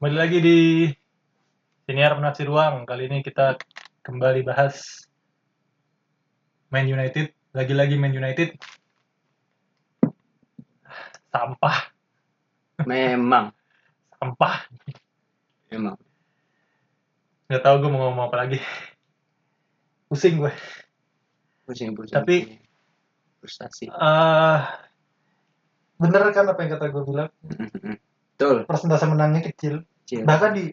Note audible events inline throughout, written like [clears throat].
Kembali lagi di Siniar Penafsir Ruang. Kali ini kita kembali bahas Man United. Lagi-lagi Man United. Sampah, Memang, sampah. memang. Gak tau gue mau ngomong apa lagi. Pusing gue. Pusing-pusing. Tapi- frustasi. Eh, bener kan apa yang kata gue bilang? [laughs] Betul. Persentase menangnya kecil. Cil. Bahkan di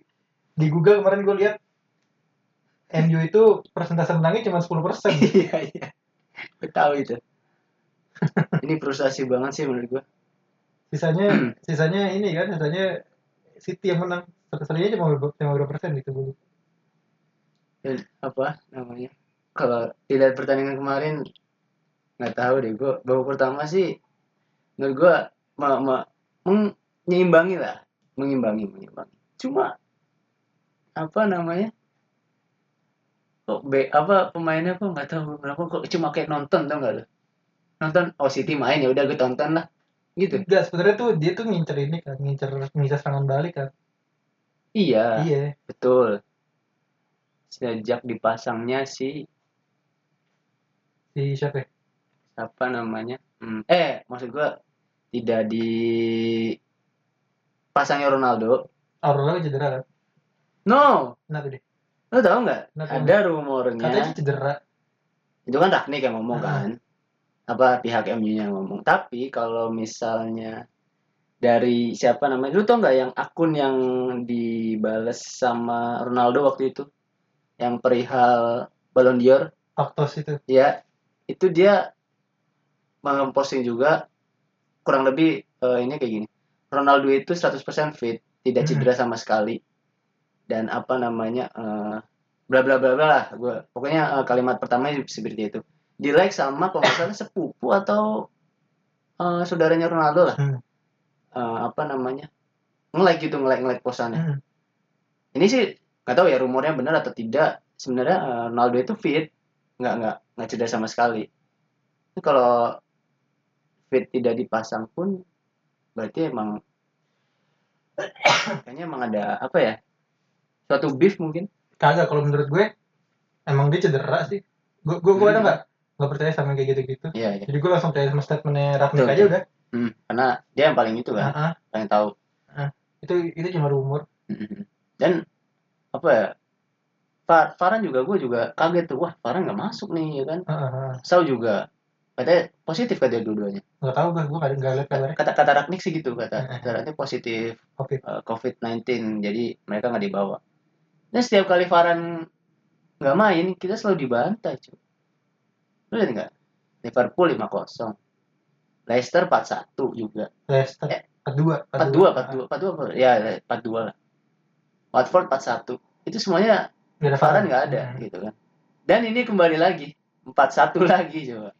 di Google kemarin gue lihat MU itu persentase menangnya cuma 10%. [laughs] Iya, iya. Gue tahu itu. [laughs] Ini frustasi banget sih menurut gue. sisanya [clears throat] sisanya ini kan sisanya City yang menang sisanya cuma cuma berapa persen gitu Dan apa namanya? Kalau tidak pertandingan kemarin nggak tahu deh gue babak pertama sih menurut gue ma, ma, menyimbangi lah mengimbangi mengimbangi cuma apa namanya? Kok B apa pemainnya kok nggak tahu kenapa kok cuma kayak nonton tau nggak lo nonton oh City main ya udah gue tonton lah. Gitu. Enggak sebenarnya tuh dia tuh ngincer ini kan ngincer ngincer serangan balik kan. Iya iya. betul. Sejak dipasangnya si si siapa ya? apa namanya? Hmm, eh maksud gua tidak di pasangnya Ronaldo Aurora cedera kan? No. Kenapa deh lo tau nggak? Ada rumornya. Katanya cedera. Itu kan Ragnik yang ngomong Ah. kan? Apa pihak MU nya ngomong. Tapi kalau misalnya dari siapa namanya? Lu tau nggak yang akun yang dibales sama Ronaldo waktu itu? Yang perihal Ballon d'Or? Faktos itu. Ya itu dia memposting juga kurang lebih eh, ini kayak gini. Ronaldo itu 100% fit tidak cedera sama sekali. Dan apa namanya eh, bla bla bla bla lah gue pokoknya eh, kalimat pertama seperti itu. Di like sama kalau salah sepupu atau eh, saudaranya Ronaldo lah. Hmm. Eh, apa namanya nge-like gitu nge-like nge-like posannya Hmm. ini sih nggak tahu ya rumornya benar atau tidak. Sebenarnya eh, Ronaldo itu fit nggak nggak nggak cedera sama sekali. Ini kalau fit tidak dipasang pun berarti emang kayaknya emang ada apa ya suatu beef mungkin. Kagak kalau menurut gue emang dia cedera sih. Gue gue gue ada Hmm. nggak? Nggak percaya sama kayak gitu gitu iya iya. Jadi gue langsung percaya sama statementnya Ragnik aja udah. Hmm, karena dia yang paling itu kan Ah, ah. paling tahu. Itu itu cuma rumor. Dan apa ya Far Farhan juga gue juga kaget tuh wah Farhan nggak masuk nih ya kan. Ah. Sau juga katanya positif katanya dua-duanya. Nggak tahu gue gue nggak nggak lihat kabarnya. Kata kata Ragnik sih gitu kata. Heeh. kata Ragnik positif covid. eh, COVID-19 jadi mereka nggak dibawa. Dan setiap kali Varane nggak main kita selalu dibantai cuy lu lihat nggak? Liverpool 5-0 Leicester 4-1 juga. Leicester Eh, empat dua 4-2 4-2 4-2 apa? ya 4-2 lah. Watford 4-1 itu semuanya nggak ada nggak ada Hmm. gitu kan. Dan ini kembali lagi 4-1 [laughs] lagi coba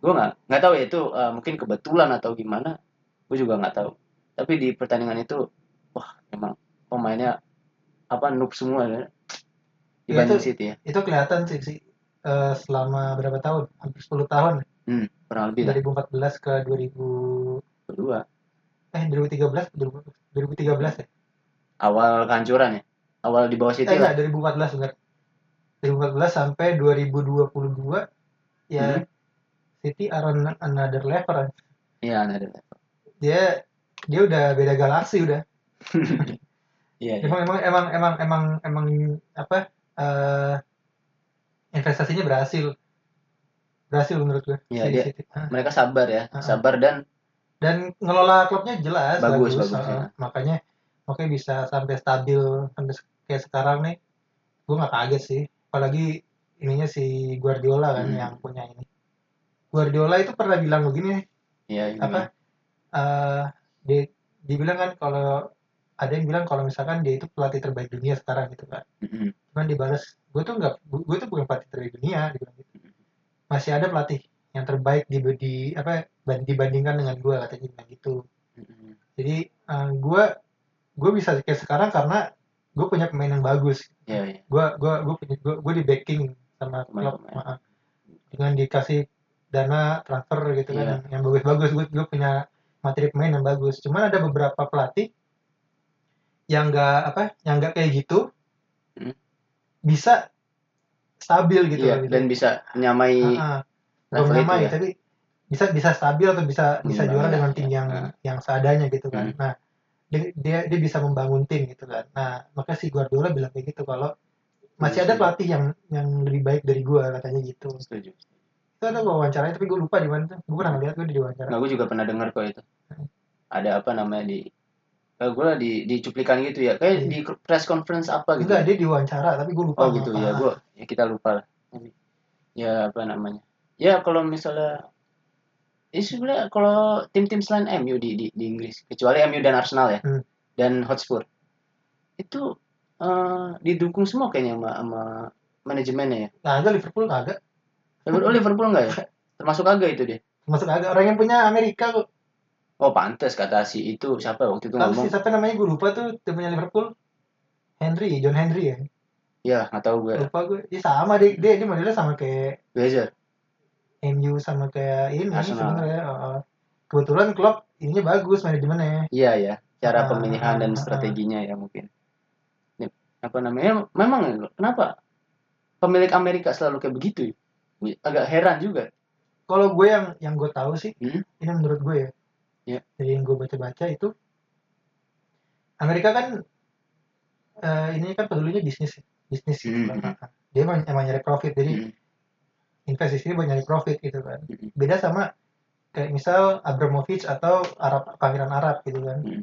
gue nggak nggak tahu ya itu eh, mungkin kebetulan atau gimana gue juga nggak tahu. Tapi di pertandingan itu wah emang pemainnya apa noob semua ya dibanding itu- City ya. itu kelihatan sih sih. Eh, selama berapa tahun? Hampir 10 tahun hmm, kurang lebih lah. 2014 ke 2000 berdua eh 2013 2013 ya? Awal kehancuran ya? Awal di bawah eh City lah. enggak. 2014 benar 2014 sampai 2022 ya Hmm. City are on another level iya ada ada. dia dia udah beda galaksi udah [laughs] iya iya. emang emang emang emang emang emang apa eh investasinya berhasil berhasil menurut gue Iya, si dia- City. Ah. mereka sabar ya Ah. sabar dan dan ngelola klubnya jelas Bagus, bagus, bagus, Ah, ya. makanya makanya bisa sampai stabil sampai kayak sekarang nih gue nggak kaget sih apalagi ininya si Guardiola kan Hmm. yang punya ini Guardiola itu pernah bilang begini iya apa? Eh dia dibilang kan kalau ada yang bilang kalau misalkan dia itu pelatih terbaik dunia sekarang gitu kan Mm-mm. cuman dibalas gue tuh nggak gue tuh bukan pelatih terbaik dunia dia bilang gitu. masih ada pelatih yang terbaik di, di apa ban- dibandingkan dengan gue katanya bilang gitu. Mm-mm. jadi gue gue bisa kayak sekarang karena gue punya pemain yang bagus. Gue gue gue punya gue, gue di backing sama klub dengan dikasih dana transfer gitu kan Iya. yang, yang bagus-bagus gue gue punya materi pemain yang bagus cuman ada beberapa pelatih yang nggak apa yang nggak kayak gitu Hmm. bisa stabil gitu iya loh, gitu. dan bisa. Bukan level itu menyamai, ya tapi bisa bisa stabil atau bisa bisa juara ya, dengan tim ya. yang Ah. yang seadanya gitu kan. Hmm. Nah, dia, dia dia bisa membangun tim gitu kan. Nah, maka si Guardiola bilang kayak gitu kalau masih ada Setuju. pelatih yang yang lebih baik dari gua katanya gitu. setuju Itu ada wawancaranya tapi gue lupa di mana tuh. Gue pernah ngeliat gue di wawancara. nah gue juga pernah dengar kok itu Hmm. ada apa namanya di eh, gue di di cuplikan gitu ya kayak Iya. di press conference apa gitu Enggak, dia diwawancara tapi gue lupa. oh gitu ya gue ya kita lupa lah ya apa namanya ya kalau misalnya ini sebenarnya kalau tim-tim selain MU di, di di Inggris kecuali MU dan Arsenal ya Hmm. dan Hotspur itu eh, didukung semua kayaknya sama, sama manajemennya ya Kagak Liverpool kagak. Liverpool, oh, Liverpool enggak ya termasuk agak itu dia Masuk kagak. Orang yang punya Amerika kok. oh pantas kata si itu siapa waktu itu ngomong sih siapa namanya gue lupa tuh tim punya Liverpool. Henry, John Henry ya. ya nggak tahu gue Lupa gue. Dia sama dia dia, dia modelnya sama kayak Glazer MU sama kayak ini sebenarnya. uh, kebetulan Klopp ininya bagus manajemennya. Iya ya, cara Ah, pemilihan dan ah. strateginya ya mungkin. Ini, apa namanya? Memang kenapa pemilik Amerika selalu kayak begitu? ya? Agak heran juga. Kalau gue yang yang gue tahu sih, Hmm. ini menurut gue ya. Iya. Dari yang gue baca-baca itu Amerika kan eh, ini kan pedulinya bisnis bisnis gitu Hmm, kan. Dia emang, emang nyari profit jadi Hmm. invest di sini buat nyari profit gitu kan. Hmm. Beda sama kayak misal Abramovich atau Arab Pangeran Arab gitu kan. Hmm.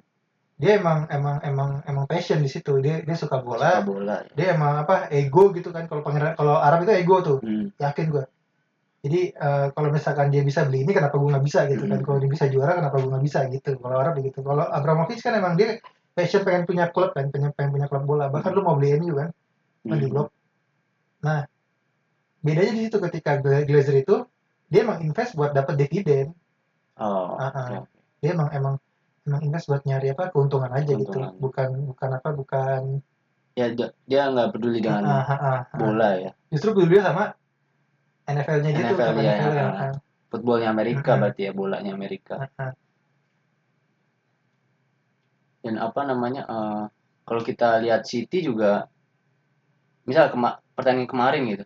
Dia emang emang emang emang passion di situ. Dia dia suka bola. Suka bola. ya. Dia emang apa ego gitu kan. Kalau pangeran kalau Arab itu ego tuh. Hmm. yakin gue jadi eh, kalau misalkan dia bisa beli ini kenapa gue nggak bisa gitu kan Hmm. kalau dia bisa juara kenapa gue nggak bisa gitu kalau Arab begitu kalau Abramovich kan emang dia passion pengen punya klub kan pengen pengen punya klub bola bahkan lu mau beli MU kan kan di Hmm. blok nah bedanya di situ ketika Gla- Glazer itu dia emang invest buat dapat dividen Oh. Ah, ah. oke, oke. dia emang emang emang invest buat nyari apa keuntungan aja gitu Keuntungan. bukan bukan apa bukan Ya dia, dia nggak peduli dengan ah, ah, ah, ah. bola ya. justru peduli sama NFL-nya gitu NFL, sama ya, NFL -nya. ah. Footballnya Amerika Hmm. berarti ya bolanya Amerika. Ah. Dan apa namanya? eh, kalau kita lihat City juga, misal kema pertandingan kemarin gitu,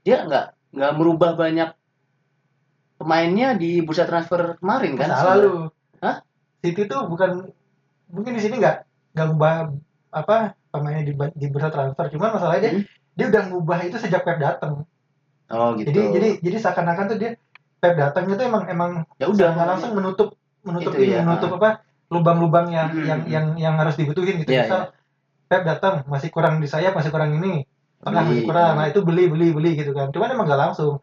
dia nggak nggak merubah banyak pemainnya di bursa transfer kemarin kan? Salah sebenarnya. lu. Hah? City tuh bukan mungkin di sini nggak nggak ngubah apa pemainnya di, di bursa transfer. Cuman masalahnya dia Hmm. dia udah ngubah itu sejak Pep datang. Oh gitu. Jadi jadi jadi seakan-akan tuh dia Pep datang itu emang emang ya udah nggak langsung menutup menutup ini ya, menutup apa lubang-lubang yang Hmm, yang hmm. yang yang harus dibutuhin gitu. Iya, Misal Pep datang masih kurang di sayap masih kurang ini tengah Beli, masih kurang. beli. Nah itu beli beli beli gitu kan. Cuman emang nggak langsung.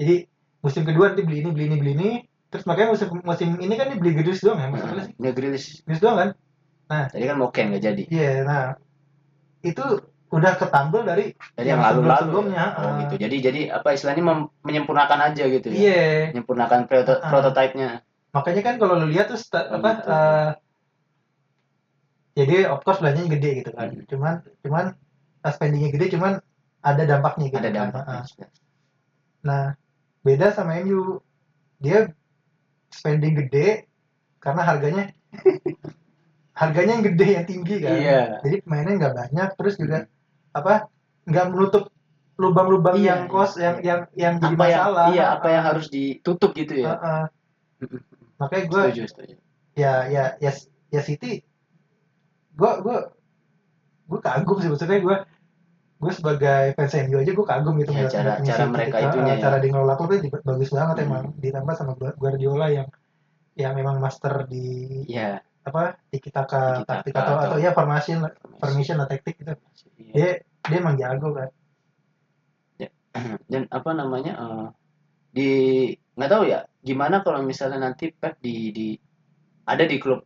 Jadi musim kedua nanti beli ini beli ini beli ini. Terus makanya musim musim ini kan dia beli Gedus doang ya maksudnya sih. Nggak Grealish. Gedus doang kan. Tadi kan Moken nggak jadi. Iya, nah itu udah ketambel dari Jadi Yang lalu-lalu. ya? Oh ah. gitu. Jadi jadi apa istilahnya mem- menyempurnakan aja gitu ya. iya. Menyempurnakan proto- prototipenya. Makanya kan kalau lu lihat tuh sta- Oh, apa gitu. eh, jadi of course belanjanya gede gitu kan. Hmm. Cuman cuman spendingnya gede cuman ada dampaknya gitu Ada kan. dampaknya. Ah. Nah, beda sama MU. Dia spending gede karena harganya [laughs] harganya yang gede yang tinggi kan. Iya. Jadi pemainnya nggak banyak terus juga apa nggak menutup lubang-lubang Iya, yang kos iya. yang yang yang jadi Apa yang masalah. iya apa yang harus ditutup gitu ya. Heeh. [laughs] Makanya gue Setuju, setuju. ya ya ya ya City gue gue gue kagum sih maksudnya gue gue sebagai fans MU aja gue kagum gitu Ya, cara- cara mereka Cara- itunya ya. cara dia ngelola klubnya bagus banget Hmm. emang ditambah sama Guardiola yang yang memang master di Iya. apa tiki taka Tiki-taka taktik atau, atau atau- ya formation formation lah taktik gitu Iya. dia dia emang jago kan [clears throat] Dan apa namanya? eh, di nggak tahu ya gimana kalau misalnya nanti Pep di di ada di klub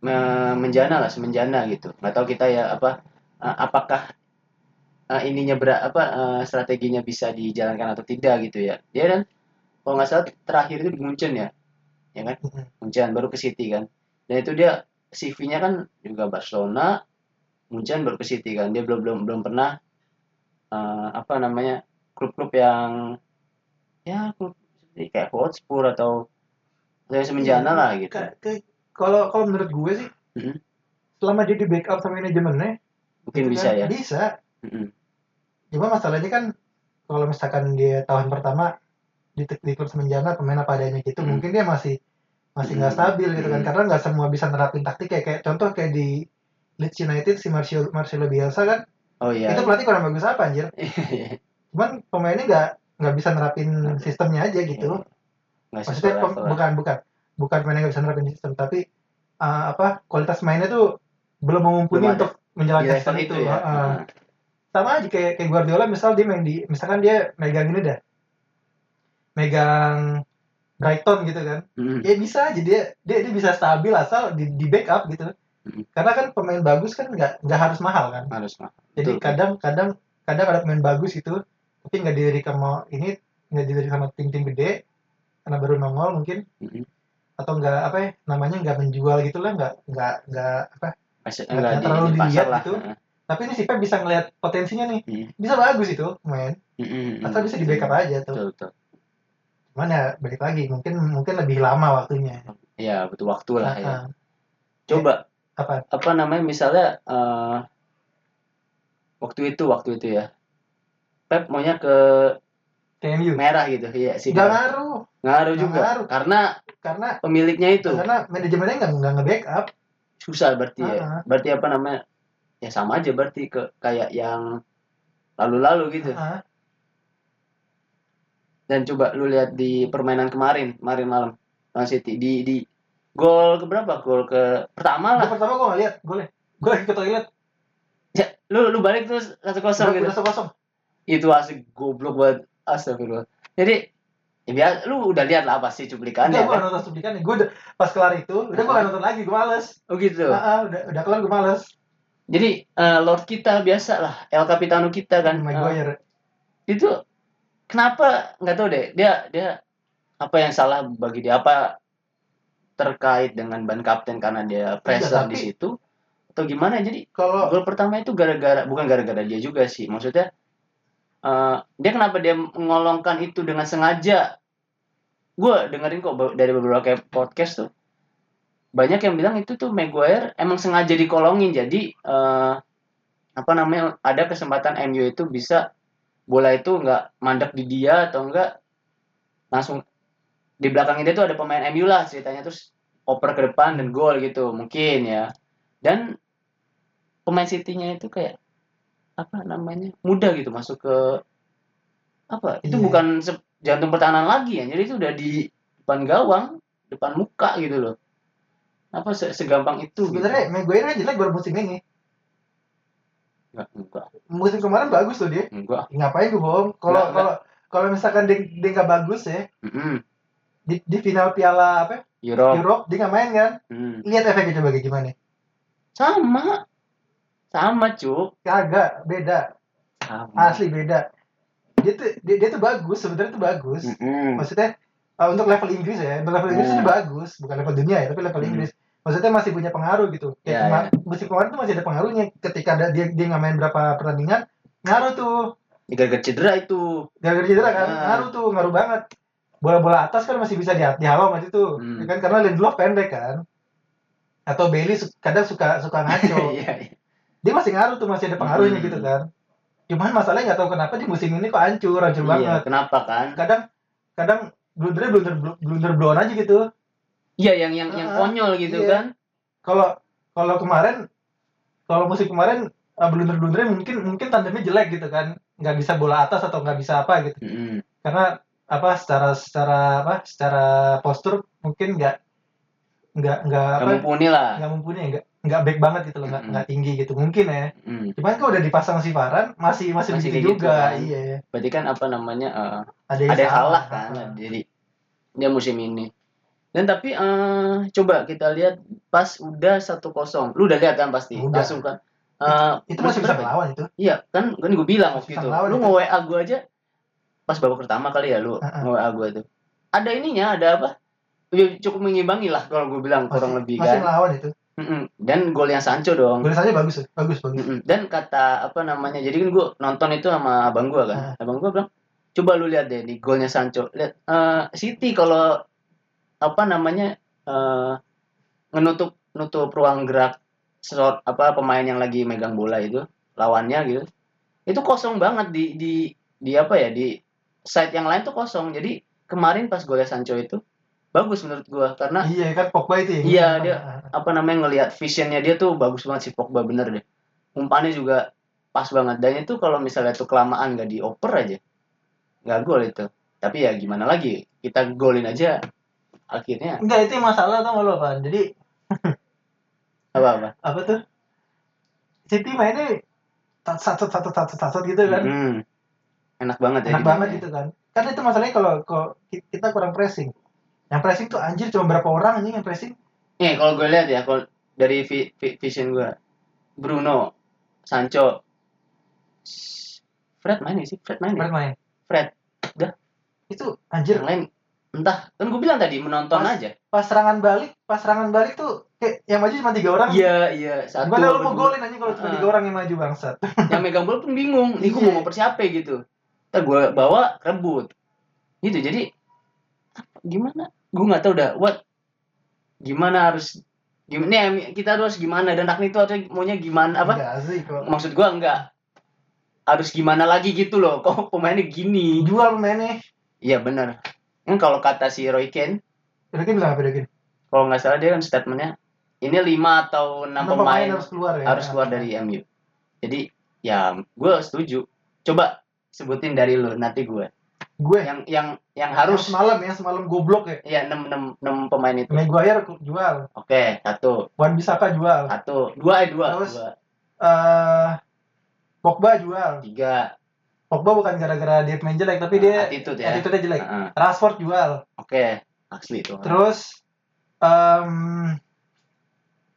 me- menjana lah semenjana gitu nggak tahu kita ya apa eh, apakah eh, ininya ber apa eh, strateginya bisa dijalankan atau tidak gitu ya. Dia kan kalau nggak salah terakhir itu di Munchen ya ya kan? Mm-mm. Munchen baru ke City kan. Dan itu dia CV-nya kan juga Barcelona Munchen baru ke City kan. Dia belum belum belum pernah eh, apa namanya klub-klub yang ya klub seperti kayak Hotspur atau yang semenjana Iya, lah gitu. kalau kalau menurut gue sih Mhm. selama dia di backup sama manajemennya mungkin gitu bisa kan, ya. bisa. Mm-mm. Cuma masalahnya kan kalau misalkan dia tahun pertama di, di klub semenjana pemain apa adanya gitu Hmm. mungkin dia masih masih nggak Hmm. stabil gitu kan. Hmm. karena nggak semua bisa nerapin taktik kayak, kayak contoh kayak di Leeds United si Marcelo Marcelo Bielsa kan. Oh iya. Itu pelatih kurang bagus apa anjir? [laughs] Cuman pemainnya nggak nggak bisa nerapin sistemnya aja gitu. Nggak maksudnya pem- bukan bukan. Bukan pemainnya nggak bisa nerapin sistem tapi uh, apa kualitas mainnya tuh belum mumpuni Belum untuk menjalankan sistem itu itu. ya. Heeh. Nah, sama aja kayak kayak Guardiola misal dia main di misalkan dia megang ini dah megang Brighton gitu kan mm. ya bisa aja dia dia, dia bisa stabil asal di, di backup gitu Mm. karena kan pemain bagus kan nggak nggak harus mahal kan harus mah jadi Betul. kadang kadang kadang ada pemain bagus gitu tapi nggak dilirik sama ini nggak dilirik sama tim-tim gede karena baru nongol mungkin Mm-mm. atau nggak apa ya namanya nggak menjual gitu lah nggak nggak nggak apa Nggak terlalu di dilihat gitu. Nah. Tapi ini si Pep bisa ngelihat potensinya nih. Mm. bisa bagus itu main Mm-mm. asal bisa di backup aja tuh. Betul betul. Cuman ya balik lagi mungkin mungkin lebih lama waktunya. Ya butuh waktu lah ya. Coba. Apa? Apa namanya misalnya eh, waktu itu waktu itu ya. Pep maunya ke KMU merah gitu iya sih. Nggak ngaruh. Ngaruh juga. ngaruh. karena karena pemiliknya itu. karena manajemennya nggak nggak nge-backup. Susah berarti ya. Ah. berarti apa namanya ya sama aja berarti ke kayak yang lalu-lalu gitu. Ah, dan coba lu lihat di permainan kemarin kemarin malam. Man City di di gol ke berapa? Gol ke pertama lah. Pertama gua lihat golnya gua lagi ke toilet ya, lu lu balik terus satu kosong gitu. udah kosong. Itu asik goblok banget. Astagfirullah. Jadi ya biar lu udah lihat lah pasti cuplikannya. Enggak, gua kan nonton cuplikannya. Gua udah pas kelar itu, udah gua nggak nonton lagi, gua males. oh gitu? Ah, udah udah kelar gua males. Jadi eh, Lord kita biasa lah El Capitano kita kan Maguire. itu kenapa nggak tahu deh dia dia apa yang salah bagi dia? Apa terkait dengan ban kapten karena dia pressure tapi- di situ? Atau gimana? Jadi Kalau gol pertama itu gara-gara bukan gara-gara dia juga sih. Maksudnya eh, dia kenapa dia mengolongkan itu dengan sengaja? Gue dengerin kok dari beberapa kayak podcast tuh banyak yang bilang itu tuh Maguire emang sengaja dikolongin. Jadi eh, apa namanya ada kesempatan MU itu bisa bola itu nggak mandek di dia atau enggak langsung di belakangnya dia tuh ada pemain MU lah ceritanya. Terus oper ke depan dan gol gitu mungkin ya. Dan pemain City-nya itu kayak apa namanya mudah gitu masuk ke apa itu Iya. bukan jantung pertahanan lagi ya. Jadi itu udah di depan gawang depan muka gitu loh apa se- segampang itu sebenarnya Maguire kan jelek baru musim ini. gitu. enggak enggak Musim kemarin bagus tuh dia. enggak Ngapain gua bohong? Kalau kalau kalau misalkan dia dia bagus ya Mm-mm. di, di final Piala apa? Euro Europe dia nggak main kan? Hmm. Lihat efeknya coba kayak gimana? sama sama cuk Kagak, beda. sama Asli beda. Dia tuh dia, dia tuh bagus, sebenarnya tuh bagus. Mm-mm. maksudnya uh, untuk level Inggris ya. Untuk level Inggris Hmm. itu bagus. Bukan level dunia ya tapi level Hmm. Inggris. Maksudnya masih punya pengaruh gitu. Ya, kayak kema- musim kemarin tuh masih ada pengaruhnya. Ketika ada dia dia nggak main berapa pertandingan ngaruh tuh. Ya, gara-gara cedera itu. Gara-gara cedera kan? Ah. ngaruh tuh ngaruh banget. Bola-bola atas kan masih bisa di dihalau masih tuh Hmm. ya kan? Karena Lindelof pendek kan. Atau Bailey su- kadang suka suka [laughs] ngaco. Iya, iya. dia masih ngaruh tuh masih ada pengaruhnya Hmm. gitu kan. Cuman masalahnya nggak tahu kenapa di musim ini kok hancur hancur Iya, banget. kenapa kan? Kadang kadang blundernya blunder blunder blown aja gitu. Iya yang yang yang Ah, konyol gitu iya. kan. Kalau kalau kemarin kalau musim kemarin uh, blunder blundernya mungkin mungkin tandemnya jelek gitu kan. Nggak bisa bola atas atau nggak bisa apa gitu. Mm-mm. karena apa secara secara apa secara postur mungkin nggak nggak nggak Nggak apa mumpuni lah. nggak mumpuni nggak nggak back banget gitu loh nggak Mm-mm. nggak tinggi gitu mungkin ya Mm. cuman kalau udah dipasang si Varane masih masih, Masih gitu juga kan. iya berarti kan apa namanya eh, ada yang ada yang salah kan Ah. jadi dia musim ini dan tapi eh, coba kita lihat pas udah satu kosong lu udah lihat kan pasti Udah. langsung kan Eh, itu masih bisa berapa melawan itu Iya, kan kan gue bilang waktu itu. Lu nge WA gue aja pas babak pertama kali ya lu Heeh. nge WA gue tuh. Ada ininya, ada apa? Ya, cukup mengimbangi lah kalau gue bilang kurang masih, lebih masih kan. melawan itu Mm-mm. Dan golnya Sancho dong. gol saja bagus bagus bagus Mm-mm. Dan kata apa namanya? Jadi kan gue nonton itu sama abang gue kan. Abang gue bilang, coba lu lihat deh di golnya Sancho. Lihat eh, City kalau apa namanya eh, ngenutup nutup ruang gerak slot apa pemain yang lagi megang bola itu lawannya gitu itu kosong banget di di di apa ya di side yang lain tuh kosong jadi kemarin pas golnya Sancho itu bagus menurut gua karena iya kan Pogba itu ya? Iya, dia- apa namanya ngelihat visionnya dia tuh bagus banget si Pogba bener deh. Umpannya juga pas banget. Dan itu kalau misalnya tuh kelamaan gak dioper aja nggak gol itu. Tapi ya gimana lagi kita golin aja akhirnya. Enggak itu masalah tau lo apa jadi [laughs] apa apa? Apa tuh? City mainnya satu satu satu satu gitu kan? Hmm. enak banget ya enak banget gitu kan? Kan itu masalahnya kalau kalau ki- kita kurang pressing yang pressing tuh anjir cuma berapa orang anjing yang pressing Nih kalau gue lihat ya kalau dari vi- vi- vision gue Bruno Sancho. Fred main sih Fred main ya? Fred main. Fred. Itu anjir. Yang lain entah. Kan gue bilang tadi menonton Pas- aja. pas serangan balik pas serangan balik tuh kayak yang maju cuma tiga orang. Iya iya satu. Gimana lu mau golin anjing kalau cuma Ah. tiga orang yang maju bangsat. [laughs] Yang megang bola pun bingung nih gue Iya. mau ngoper siapa gitu. Ntar gue bawa rebut. Gitu jadi gimana gue nggak tahu dah what? Gimana harus gimana nih, kita harus gimana? Dan Ragnik itu harus maunya gimana apa? Enggak sih kok maksud gua enggak harus gimana lagi gitu loh kok pemainnya gini? Jual pemainnya iya bener kan kalau kata si Roy Keane Rokin bilang apa Rokin kalau nggak salah dia kan statementnya ini lima atau enam Enam pemain harus keluar ya. harus keluar dari MU jadi ya gue setuju. Coba sebutin dari lu nanti gue gue. Yang yang yang harus. Semalam ya semalam goblok ya. Ya enam enam enam pemain itu. Maguire jual. Oke satu. Wan Bisaka jual. Satu. Dua eh dua Terus? dua. eh Pogba jual. Tiga. Pogba bukan gara-gara dia main jelek tapi dia attitude ya. attitude-nya jelek. Heeh. Rashford jual. Oke asli itu. Terus em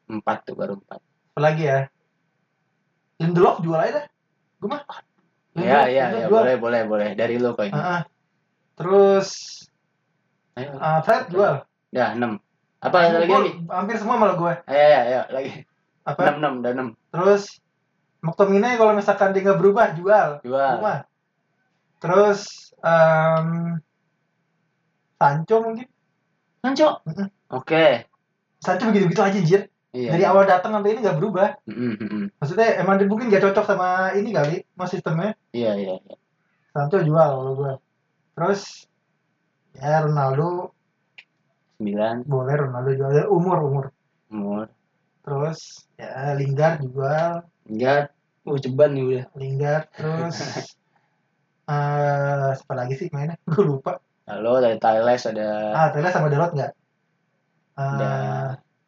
empat tuh baru empat. apa lagi ya? Lindelof jual aja dah gue mah. Ya ya Lindelof ya jual. boleh boleh boleh. Dari lu kok ini. Heeh. Terus Ayo. eh, Fred jual Ya, 6. Apa ada lagi Gua lagi? hampir semua malah gue Ayo, ayo, ayo, lagi. apa 6, 6, udah 6. terus McTominay kalau misalkan dia nggak berubah jual Jual. Rumah. Terus em Sancho mungkin. Sancho. Mm-mm. Oke. Sancho begitu-begitu aja anjir. Iya. Dari awal datang sampai ini nggak berubah. Mm, mm, mm. Maksudnya emang dia mungkin nggak cocok sama ini kali, mas sistemnya. Iya, iya, iya. Sancho jual kalau gua. Terus ya Ronaldo 9 boleh Ronaldo jual Ya, umur umur. umur. Terus ya Lingard jual, Enggak. Oh, ceban nih udah. Lingard terus [laughs] eh apa lagi sih mainnya? [laughs] Gue lupa. Halo, dari Thailand ada Ah, Tele sama Dalot nggak? ada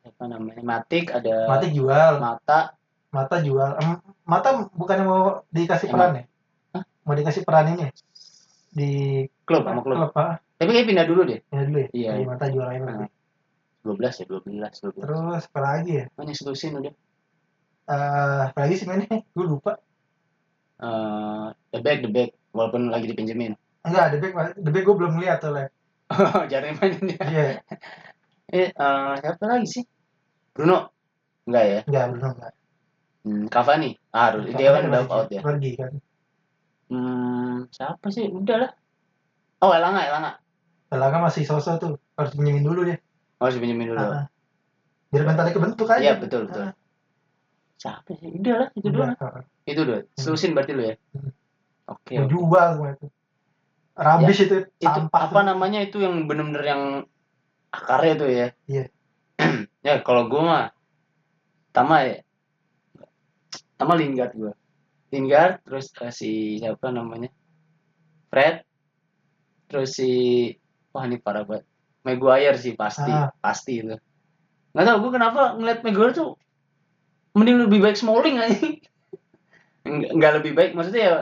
Eh, apa namanya? Matik, ada Matic jual. Mata. Mata jual. Mata bukannya mau dikasih Emang? peran ya? Hah? Mau dikasih peran ini ya? Di Klub sama klub. ah. Tapi kayak pindah dulu deh. Ya dulu ya. Iya. Di Mata jual aja Nah. nanti. 12 ya, 12, 12. Terus apa lagi ya? Mana selusin udah. Eh, apa lagi sih mainnya? Gue lupa. Eh, the back, the back. Walaupun lagi dipinjemin. Enggak, The Back, The Back gue belum lihat tuh, Le. [laughs] Jarang mainin dia. Iya, [laughs] Eh, eh, siapa lagi sih? Bruno? Enggak ya? enggak, belum enggak. Hmm, Cavani? Ah, harus. dia kan udah out ya. Pergi kan. Hmm, siapa sih? Udah lah. Oh, Elanga, Elanga. Telaga masih sosok tuh. Harus pinjemin dulu dia. Oh, harus pinjemin dulu. Ah, ah. Biar mentalnya kebentuk aja. Iya, betul, betul. Ah, Siapa sih? Udah lah, itu doang. Ah, ah. Itu dua. Selusin berarti lu ya? Hmm. Oke. Mau oke. jual semua itu. Rabis itu, Itu sampah apa tuh. namanya itu yang bener-bener yang akarnya tuh ya? Iya. [clears throat] ya, kalau gua mah Tama ya. Tama Lingard gua. Lingard terus kasih siapa namanya? Fred. Terus si wah ini parah banget. Maguire sih pasti, Ah. pasti itu. Nggak tahu gua kenapa ngeliat Maguire tuh mending lebih baik Smalling aja. [laughs] Nggak, nggak lebih baik maksudnya ya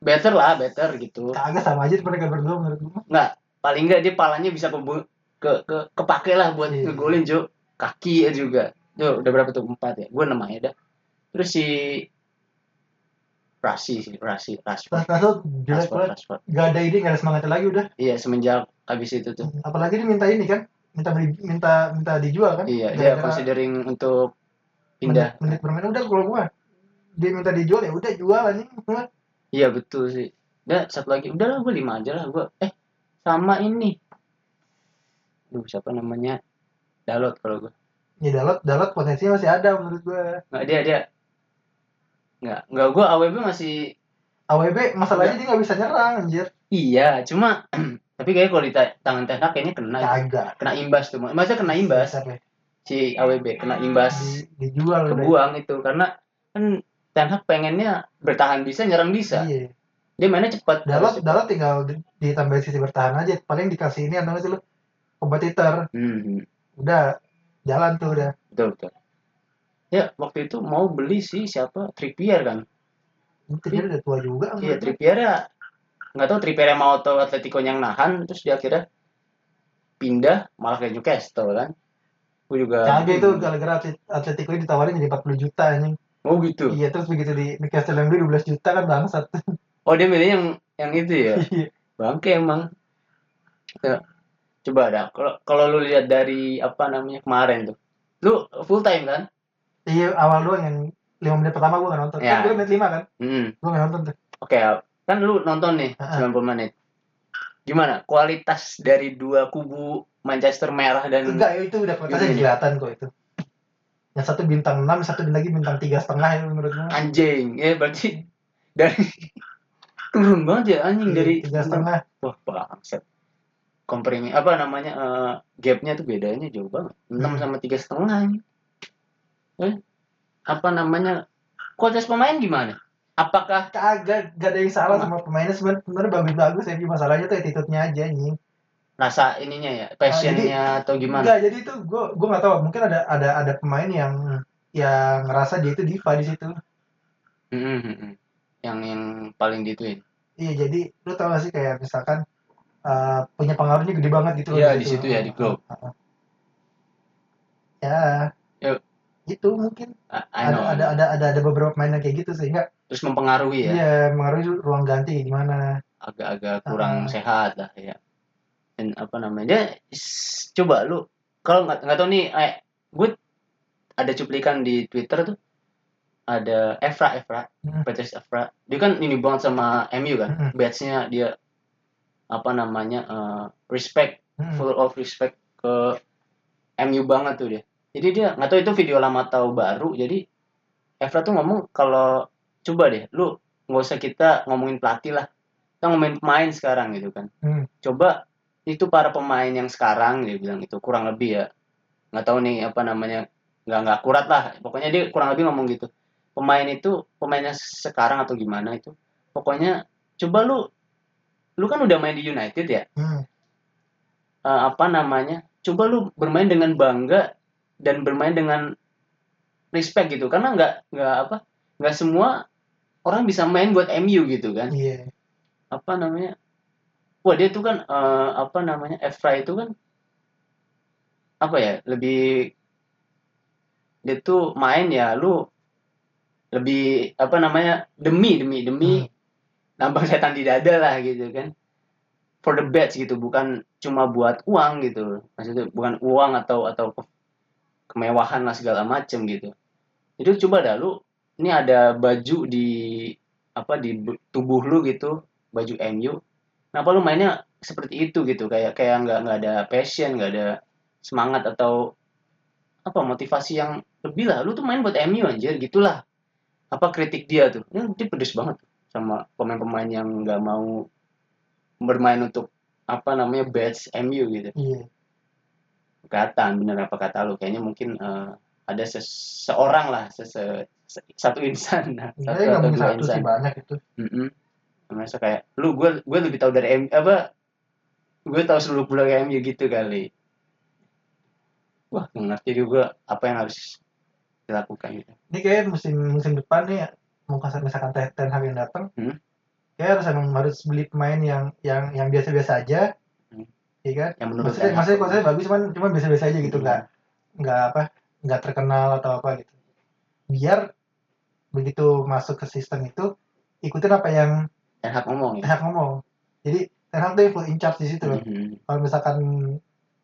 better lah, better gitu. Kagak sama aja mereka berdua menurut gue. Paling nggak dia palanya bisa kebu- ke ke kepake lah buat Iya. ngegolin Jo. Kaki ya juga. Jo, udah berapa tuh? Empat ya. Gue enam aja dah. Terus si Rasi sih, Rasi, Rashford, Pas tuh jelek Rashford, banget. Gak ada ide, gak ada semangatnya lagi udah. Iya, semenjak habis itu tuh. Apalagi dia minta ini kan, minta minta minta dijual kan? Iya, dia Gara-gara considering untuk pindah. Menit, menit bermain udah kalau gua dia minta dijual ya udah jual anjing. Gua, Iya, betul sih. Dan satu lagi, udahlah gue lima aja lah gue. Eh, sama ini. Duh, siapa namanya? Dalot kalau gue. ya Dalot Dalot potensinya masih ada menurut gue nggak dia dia nggak nggak gue AWB masih AWB masalahnya dia nggak bisa nyerang anjir. Iya cuma [clears throat] tapi kayak kalau di ta- tangan Ten Hag kayaknya kena kagak. Kena imbas tuh masa kena imbas. Si AWB kena imbas. Di- dijual kebuang itu karena kan Ten Hag pengennya bertahan bisa nyerang bisa. Iya. Dia mainnya cepat. Dalot Dalot tinggal di- ditambahin sisi bertahan aja. Paling dikasih ini atau sih lu? Kompetitor. Hmm. udah jalan tuh udah. Betul betul ya waktu itu mau beli si siapa? Trippier kan? Dia udah tua juga iya. Trippier ya. Nggak tahu Trippier yang mau atau Atletico yang nahan terus dia akhirnya pindah malah ke Newcastle kan? Gue juga Kagak itu gara-gara Atlet- Atletico ini ditawarin jadi 40 juta anjing. Oh gitu? Iya terus begitu di Newcastle yang beli 12 juta kan bangsat. Oh dia milih yang yang itu ya? [laughs] Iya. bangke emang. Ya. coba dah. Kalau kalau lu lihat dari apa namanya kemarin tuh. Lu full time kan iya awal doang yang 5 menit pertama gue gak nonton Ya. kan gue menit 5 kan hmm. gue gak nonton tuh Oke, kan lu nonton nih Ah. 90 menit. Gimana kualitas dari dua kubu Manchester merah dan enggak itu udah kualitasnya kelihatan kok itu yang satu bintang 6 satu lagi bintang tiga setengah itu menurut gue anjing? Ya berarti dari [laughs] turun banget ya anjing dari Iya, tiga setengah Wah, bangsat. Komprimi apa namanya eh, gapnya tuh bedanya jauh banget. 6 Hmm. sama tiga setengah. Eh, apa namanya? Kualitas pemain gimana? Apakah kagak gak ada yang salah Sama. pemainnya sebenarnya bagus-bagus ya masalahnya tuh attitude-nya aja nih rasa ininya ya, passionnya atau gimana? enggak jadi itu gue gue nggak tahu mungkin ada ada ada pemain yang yang ngerasa dia itu diva di situ Hmm, hmm. Yang yang paling dituin. iya jadi lu tau gak sih kayak misalkan eh, punya pengaruhnya gede banget gitu Iya, di situ ya, di klub. ya Yuk. Itu mungkin ada, know. ada ada ada ada beberapa pemain yang kayak gitu sehingga Terus mempengaruhi ya, iya mengaruhi ruang ganti gimana agak-agak kurang Ah. sehat lah ya. Dan apa namanya? Dia coba lu kalau nggak nggak tahu nih, eh, gue ada cuplikan di Twitter tuh ada Evra Evra, Hmm. Patrice Evra. Dia kan ini banget sama MU kan, Hmm. badge-nya dia apa namanya eh, respect, Hmm. full of respect ke MU banget tuh dia. Jadi dia nggak tahu itu video lama atau baru. Jadi Evra tuh ngomong kalau coba deh, lu nggak usah kita ngomongin pelatih lah, kita ngomongin pemain sekarang gitu kan. Hmm. Coba itu para pemain yang sekarang dia bilang itu kurang lebih ya nggak tahu nih apa namanya nggak nggak akurat lah pokoknya dia kurang lebih ngomong gitu pemain itu pemainnya sekarang atau gimana itu pokoknya coba lu lu kan udah main di United ya Hmm. eh, apa namanya coba lu bermain dengan bangga dan bermain dengan respect gitu. Karena nggak nggak apa nggak semua orang bisa main buat MU gitu kan. Iya. Apa namanya? Wah dia tuh kan eh, apa namanya Evra itu kan apa ya lebih dia tuh main ya lu lebih apa namanya demi demi demi Hmm. nambah setan di dada lah gitu kan. For the bets gitu bukan cuma buat uang gitu. Maksudnya bukan uang atau atau kemewahan lah segala macem gitu. Itu coba dah lu ini ada baju di apa di bu- tubuh lu gitu baju MU kenapa lu mainnya seperti itu gitu? Kayak kayak nggak nggak ada passion nggak ada semangat atau apa motivasi yang lebih lah. Lu tuh main buat MU anjir gitulah. Apa kritik dia tuh? Ya, dia pedes banget sama pemain-pemain yang nggak mau bermain untuk apa namanya badge MU gitu. Iya kelihatan bener apa kata lu kayaknya mungkin eh, ada seseorang lah sese, se- satu insan lah, satu Sebenarnya nggak atau mungkin dua satu insan sih banyak itu Mm-mm. Masa kayak lu gue gue lebih tahu dari M apa gue tahu seluruh pulau MU gitu kali wah ngerti juga apa yang harus dilakukan gitu ini kayak musim musim depan nih mau kasar misalkan Ten Hag yang datang Hmm. kayak harus emang harus beli pemain yang yang yang biasa-biasa aja Hmm. Iya kan yang menurut maksudnya Hag. maksudnya maksudnya bagus cuman cuman biasa-biasa aja gitu Hmm. nggak nggak apa nggak terkenal atau apa gitu biar begitu masuk ke sistem itu ikutin apa yang Ten Hag ngomong Ten ya Hag ngomong jadi Ten Hag tuh yang full in charge di situ loh Mhm. kalau misalkan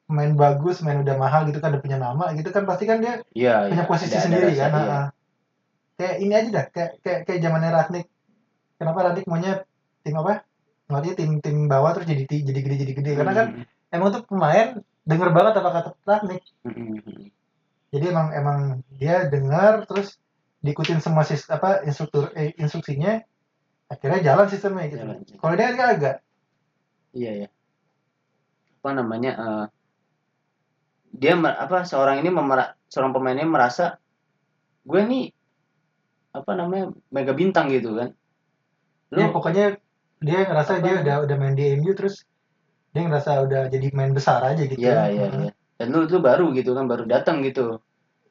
main bagus main udah mahal gitu kan udah punya nama gitu kan pasti kan dia iya punya iya. posisi Ada- ada sendiri rasa, kan iya. ha-ha. kayak ini aja dah kayak kayak kayak zamannya Ragnik kenapa Ragnik maunya tim apa ngelatih tim tim bawah terus jadi jadi gede jadi gede karena kan Mhm. Emang tuh pemain denger banget apa kata Mhm. jadi emang emang dia dengar terus diikutin semua sis, apa instruktur eh, instruksinya akhirnya jalan sistemnya gitu Jalan. kalau dia kan agak iya ya apa namanya eh, dia apa seorang ini memera- seorang pemain ini merasa gue nih apa namanya mega bintang gitu kan lu ya pokoknya dia ngerasa Apa? dia udah udah main di MU terus dia ngerasa udah jadi main besar aja gitu. Iya iya iya. Dan lu lu baru gitu kan baru datang gitu.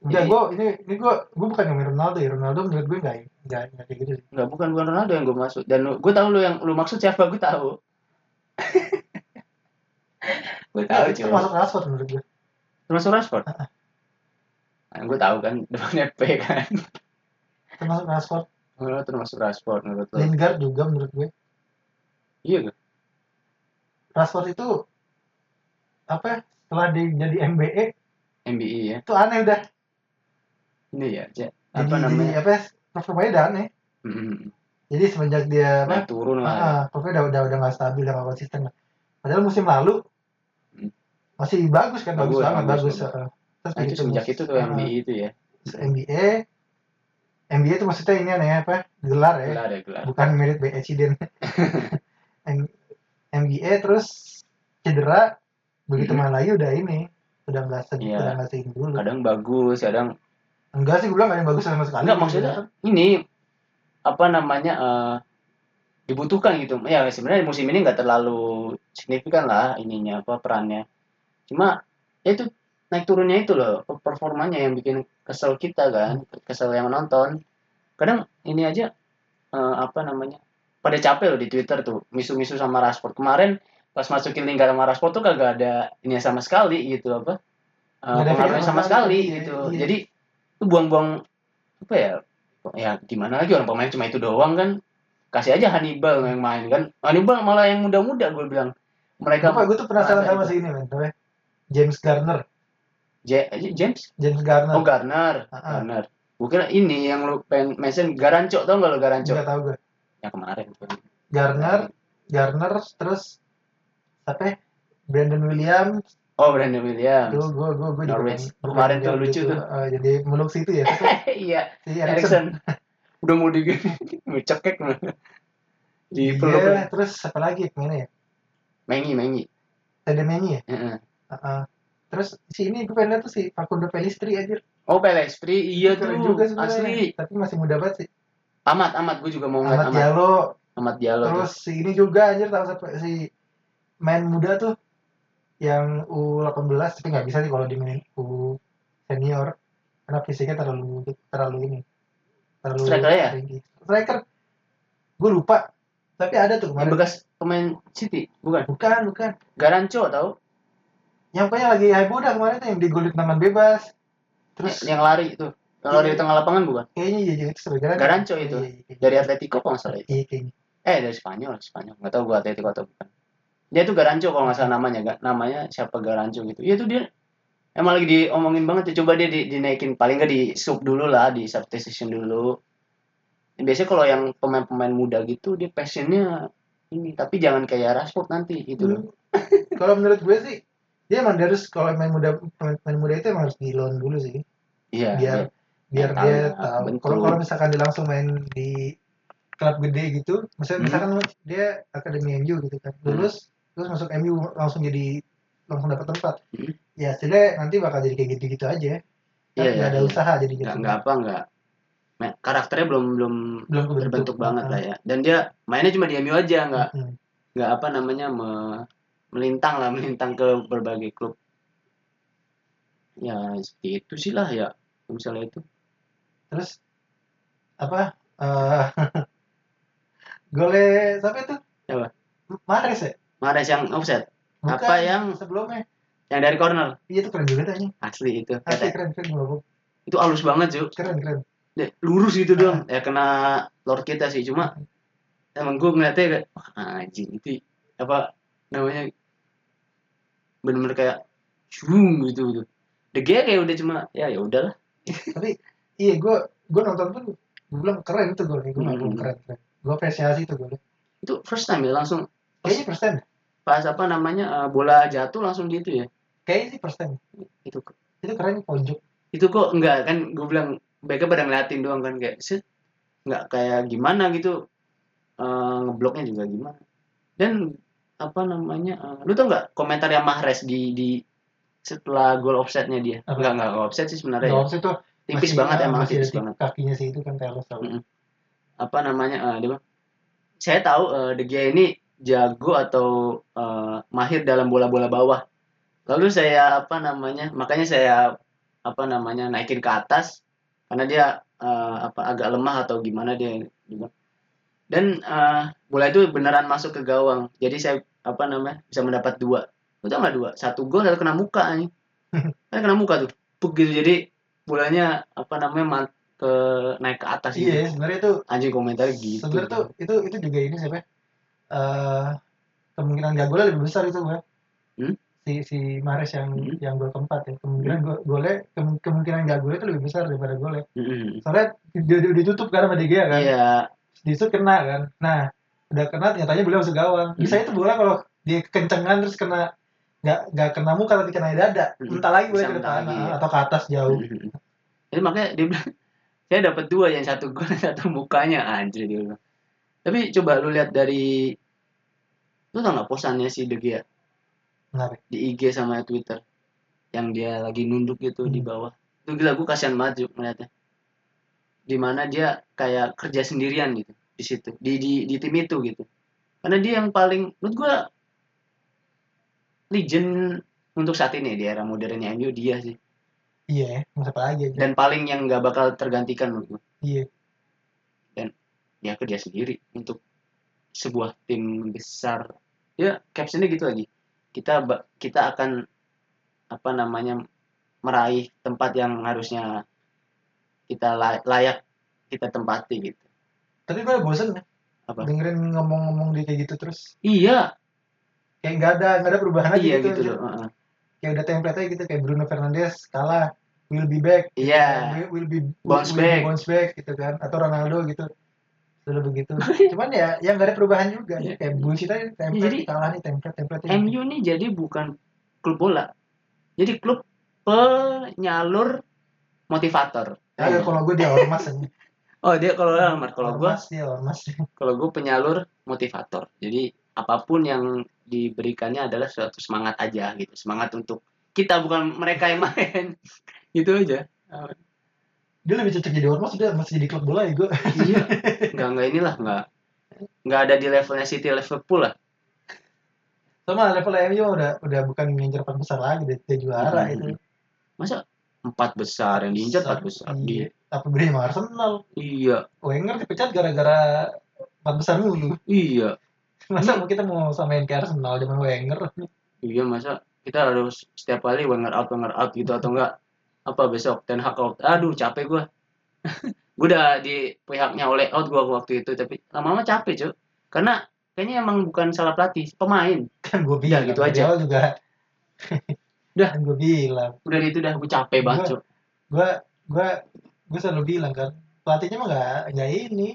Enggak, Jadi- gue ini ini gue gue bukan ngomongin Ronaldo ya. Ronaldo menurut gue nggak nggak nggak kayak gitu sih. Nggak bukan bukan Ronaldo yang gue maksud. Dan gue tahu lu yang lu maksud siapa gue tahu. [laughs] Gue tahu itu cuy. Termasuk Rashford menurut gue termasuk Rashford? Nah, gue tahu kan [laughs] depannya P kan. Termasuk Rashford. Oh, termasuk Rashford menurut lo Lingard juga menurut gue iya? Rashford itu apa ya, setelah dia jadi MBE MBI ya itu aneh udah ini ya Cek. jadi apa jadi namanya apa ya, performanya udah aneh Mm-mm. jadi semenjak dia nah apa turun ah, lah ah, performanya udah udah udah nggak stabil udah nggak konsisten lah. padahal musim lalu Hmm. masih bagus kan bagus, Bagus, banget bagus, bagus, bagus. ah. terus nah itu semenjak itu tuh ah, MBI itu ya MBE MBE itu maksudnya ini aneh apa gelar ya gelar ya gelar bukan merit by accident MBA terus cedera begitu Mhm. main lagi udah ini udah nggak se Iya. udah nggak seini dulu. Kadang bagus kadang enggak sih gue bilang yang bagus sama sekali. Enggak maksudnya ini apa namanya eh, dibutuhkan gitu. Ya sebenarnya musim ini nggak terlalu signifikan lah ininya apa perannya. Cuma ya itu naik turunnya itu loh performanya yang bikin kesel kita kan kesel yang menonton kadang ini aja eh, apa namanya pada capek loh di Twitter tuh misu-misu sama Rashford. Kemarin pas masukin Lingard sama Rashford tuh kagak ada ini sama sekali gitu apa pengaruhnya feeling sama sekali sekali, gitu. Iya. jadi itu buang-buang apa ya ya gimana lagi orang pemain cuma itu doang kan. Kasih aja Hannibal yang main kan. Hannibal malah yang muda-muda gue bilang. Mereka gue tuh penasaran sama si ini men namanya James Garner. J- James? James Garner. Oh Garner. Ah, ah. Garner. Gue kira ini yang lu pengen mention Garanco tau gak lo Garanco nggak tahu gue yang kemarin. Garner Garner terus apa ya? Brandon Williams. Oh Brandon Williams. Tuh gue gue gue Norwich. Kemarin tuh lucu tuh. jadi meluk situ ya? [laughs] Iya si Erikson Erikson [laughs] udah mau di [laughs] mau cekek di peluk. iya terus apa lagi pemainnya ya? Mengi Mengi. Tede Mengi ya? Heeh. Heeh. terus si ini gue pengen tuh si Facundo Pelistri aja oh Pelestri iya tuh. Keren juga sebenarnya. asli. Tapi masih muda banget sih amat amat gue juga mau ngeliat Ahmad amat. Diallo. Amat Diallo tuh. terus si ini juga anjir tahu siapa si main muda tuh? Yang U18 tapi nggak bisa sih kalau dimainin U senior. Karena fisiknya terlalu terlalu ini. Terlalu Striker ya? tinggi. striker. Gue lupa. Tapi ada tuh yang kemarin bekas pemain City bukan? Bukan bukan. Garanco tau. Yang pokoknya lagi heboh dah kemarin tuh yang digolin tangan bebas. Terus yang lari itu yang lari di tengah lapangan bukan? Kayaknya iya iya, itu sebenarnya Garanco itu. iya, iya, iya. dari Atletico kalau nggak salah itu? Iya kayaknya. Eh dari Spanyol Spanyol. Nggak tahu gue Atletico atau bukan. Dia tuh Garanco kalau nggak salah namanya gak namanya siapa Garanco gitu. Iya tuh dia. Emang lagi diomongin banget tuh coba dia di, dinaikin. Paling nggak di sub dulu lah di substitution dulu. Biasanya kalau yang pemain-pemain muda gitu dia passionnya ini. Tapi jangan kayak Rashford nanti gitu loh. Hmm. [laughs] kalau menurut gue sih dia emang harus kalau main muda main, main muda itu emang harus di loan dulu sih. Iya biar iya. Biar dia tahu bentuk. kalau kalau misalkan dia langsung main di klub gede gitu misalnya Hmm. misalkan dia akademi MU gitu kan lulus terus masuk MU langsung jadi langsung dapat tempat Hmm. ya setidaknya nanti bakal jadi kayak gitu-gitu aja Iya, nggak iya, ada iya. usaha jadi gitu nggak nggak apa nggak Nah, karakternya belum belum belum terbentuk banget Ah. lah ya dan dia mainnya cuma di MU aja nggak Mm-mm. nggak apa namanya me- melintang lah melintang ke berbagai klub ya seperti itu sih lah ya misalnya itu terus apa eh [laughs] gole siapa itu? Siapa? Mahrez ya? Mahrez yang offset. Bukan, Apa yang- sebelumnya. Yang dari corner? Iya tuh keren juga anjing. asli itu asli Kata- keren keren gua itu halus banget cuy keren keren. Dia lurus gitu dong ya kena lord kita sih cuma emang gue ngeliatnya kayak wah anjing itu apa namanya? Bener-bener kayak shung gitu gitu. De Gea kayak udah cuma ya ya udahlah. Tapi iya gue gue nonton pun gue bilang keren tuh golnya gue Hmm. bilang keren. Keren gue apresiasi tuh golnya itu first time ya langsung kayaknya first time. pas apa namanya eh, bola jatuh langsung gitu ya? Kayaknya sih first time. Itu itu keren pojok itu kok enggak kan gue bilang mereka pada ngeliatin doang kan kayak set nggak kayak gimana gitu Eh, ngebloknya juga gimana? Dan apa namanya eh, lu tau nggak komentar yang Mahrez di di setelah gol offsetnya dia? Apa? nggak nggak offset sih sebenarnya ya. Dogs itu tipis masih- banget ah, emang masih tipis banget. kakinya sih itu kan tahu. Mm-mm. apa namanya eh, dia saya tahu eh, De Gea ini jago atau eh, mahir dalam bola-bola bawah. Lalu saya apa namanya makanya saya apa namanya naikin ke atas karena dia eh, apa agak lemah atau gimana dia bilang. dan eh, bola itu beneran masuk ke gawang. Jadi saya apa namanya bisa mendapat dua. Lu tau nggak dua? Satu gol satu kena muka nih [laughs] kan kena muka tuh Puk gitu. Jadi bolanya apa namanya ma- ke naik ke atas gitu Iya, sebenarnya itu anjing komentar gitu sebenarnya tuh itu itu juga ini siapa? ya? Eh kemungkinan gak golnya lebih besar itu gue. Hmm? Si si Mares yang Hmm. yang gol keempat ya. Kemungkinan go- golnya kem- kemungkinan gak golnya itu lebih besar daripada golnya. Mm-mm. Soalnya dia, ditutup kan sama Gea kan. iya Di shoot kena kan. Nah, udah kena ternyata boleh masuk gawang. Bisa Hmm. itu bola kalau dia kencengan terus kena nggak nggak kena muka tapi kena dada. Hmm. Entah lagi boleh ke ah, iya. atau ke atas jauh. [laughs] Jadi makanya dia bilang saya dapat dua yang satu gol [laughs] satu mukanya anjir dia bilang tapi coba lu lihat dari lu tau nggak posannya si De Gea di IG sama Twitter yang dia lagi nunduk gitu di Hmm. bawah itu gila gue kasihan banget Juk, ngeliatnya di mana dia kayak kerja sendirian gitu di situ di di di tim itu gitu karena dia yang paling menurut gue legend untuk saat ini di era modernnya MU dia sih Iya, ya, masa apa lagi aja. dan paling yang nggak bakal tergantikan menurut gue Iya. dia kerja sendiri untuk sebuah tim besar ya captionnya gitu lagi kita kita akan apa namanya meraih tempat yang harusnya kita la- layak kita tempati gitu Tapi gue bosen ya. Apa? Dengerin ngomong-ngomong dia kayak gitu terus. iya Kayak nggak ada nggak ada perubahan aja iya gitu. gitu loh. Kayak udah template aja gitu kayak Bruno Fernandes kalah will be back. gitu Iya. kan. Will, will be Bounce will be back. bounce back gitu kan. Atau Ronaldo gitu. Selalu begitu. [laughs] Cuman ya yang nggak ada perubahan juga. Iya. Kayak bullshit aja template Jadi- kalah nih template template. MU nih jadi bukan klub bola jadi klub penyalur motivator Kagak kalau gue dia ormas [laughs] aja. oh dia kalau kalau gua Ormas dia ormas. kalau gue penyalur motivator jadi apa pun yang diberikannya adalah suatu semangat aja gitu semangat untuk kita bukan mereka yang main [laughs] gitu aja Dia lebih cocok jadi ormas udah masih jadi klub bola ya gue. iya [laughs] nggak nggak inilah nggak nggak ada di levelnya City Liverpool lah Sama level MU udah udah bukan ngincer empat besar lagi dia, dia juara Hmm. itu. masa empat besar yang diinjak empat besar Iya. di Apa beri sama Arsenal? iya Wenger dipecat gara-gara empat besar mulu. iya [laughs] Masa mau kita mau samain ke Arsenal zaman Wenger? iya masa kita harus setiap kali Wenger out Wenger out gitu atau enggak apa besok Ten Hag out aduh capek gue [laughs] gue udah di pihaknya oleh out gue waktu itu tapi lama-lama capek cuy karena kayaknya emang bukan salah pelatih pemain Kan gue bilang. gitu aja. juga. [laughs] Udah. Kan gue bilang. udah itu dah gue capek banget cuy Gue gue gue selalu bilang kan pelatihnya mah nggak nggak ini.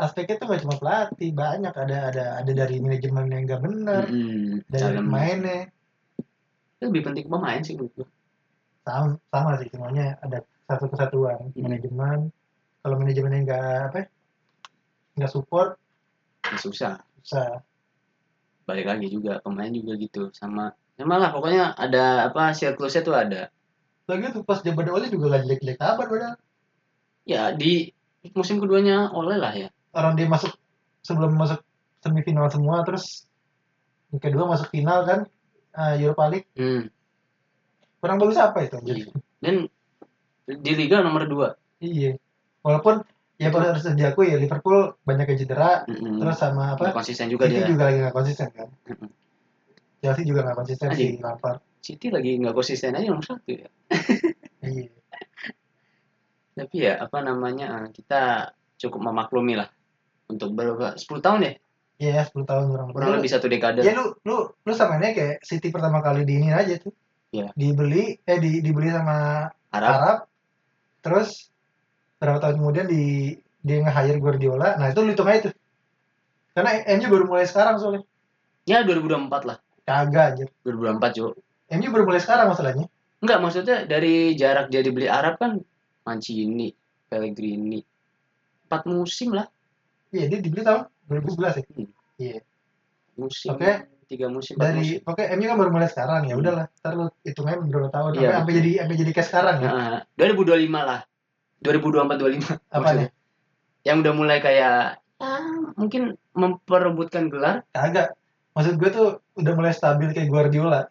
Aspeknya tuh nggak cuma pelatih, banyak. Ada ada ada dari manajemen yang nggak benar, Mm-mm. dari pemainnya. Itu lebih penting pemain sih menurut gue sama sama sih semuanya. Ada satu kesatuan Hmm. manajemen. Kalau manajemennya nggak apa ya, nggak support Ya, susah. bisa balik lagi juga pemain juga gitu. Sama sama lah pokoknya ada apa siklusnya tuh ada. Lagi tuh pas jabat oli juga gak jelek-jelek kabar padahal. Ya di musim keduanya oleh lah ya orang dia masuk sebelum masuk semifinal semua terus yang kedua masuk final kan eh, Europa League hmm. kurang bagus apa itu anjir? Iya. dan di liga nomor dua iya walaupun ya pada harus diakui ya Liverpool banyak yang cedera Mm-mm. terus sama apa konsisten juga City dia juga lagi nggak konsisten kan Mm-mm. Chelsea juga nggak konsisten Anjing. sih Lampard City lagi nggak konsisten aja nomor satu ya [laughs] iya tapi ya apa namanya eh, kita cukup memaklumi lah untuk berapa? 10 tahun ya? Iya 10 tahun kurang kurang lebih. satu dekade. Ya lu lu lu samainnya kayak City pertama kali di ini aja tuh. Iya. dibeli eh di, dibeli sama Arab. Arab. Terus berapa tahun kemudian di dia nge-hire Guardiola. Nah itu lu hitung aja tuh karena MU baru mulai sekarang soalnya. Ya 2024 lah. Kagak aja 2024 cuy MU baru mulai sekarang masalahnya. Enggak maksudnya dari jarak dia dibeli Arab kan Mancini Pellegrini. Empat musim lah Iya, dia dibeli tahun 2011 ya. Hmm. Iya. musim Oke. tiga musim Dari musim. oke MU kan baru mulai sekarang ya Hmm. udahlah. Ntar lu hitungnya berapa tahun Iya, sampai, sampai jadi sampai jadi kayak sekarang ya. Nah, 2025 lah 2024 25 Apa nih? yang udah mulai kayak ya, mungkin memperebutkan gelar Kagak. Maksud gue tuh udah mulai stabil kayak Guardiola.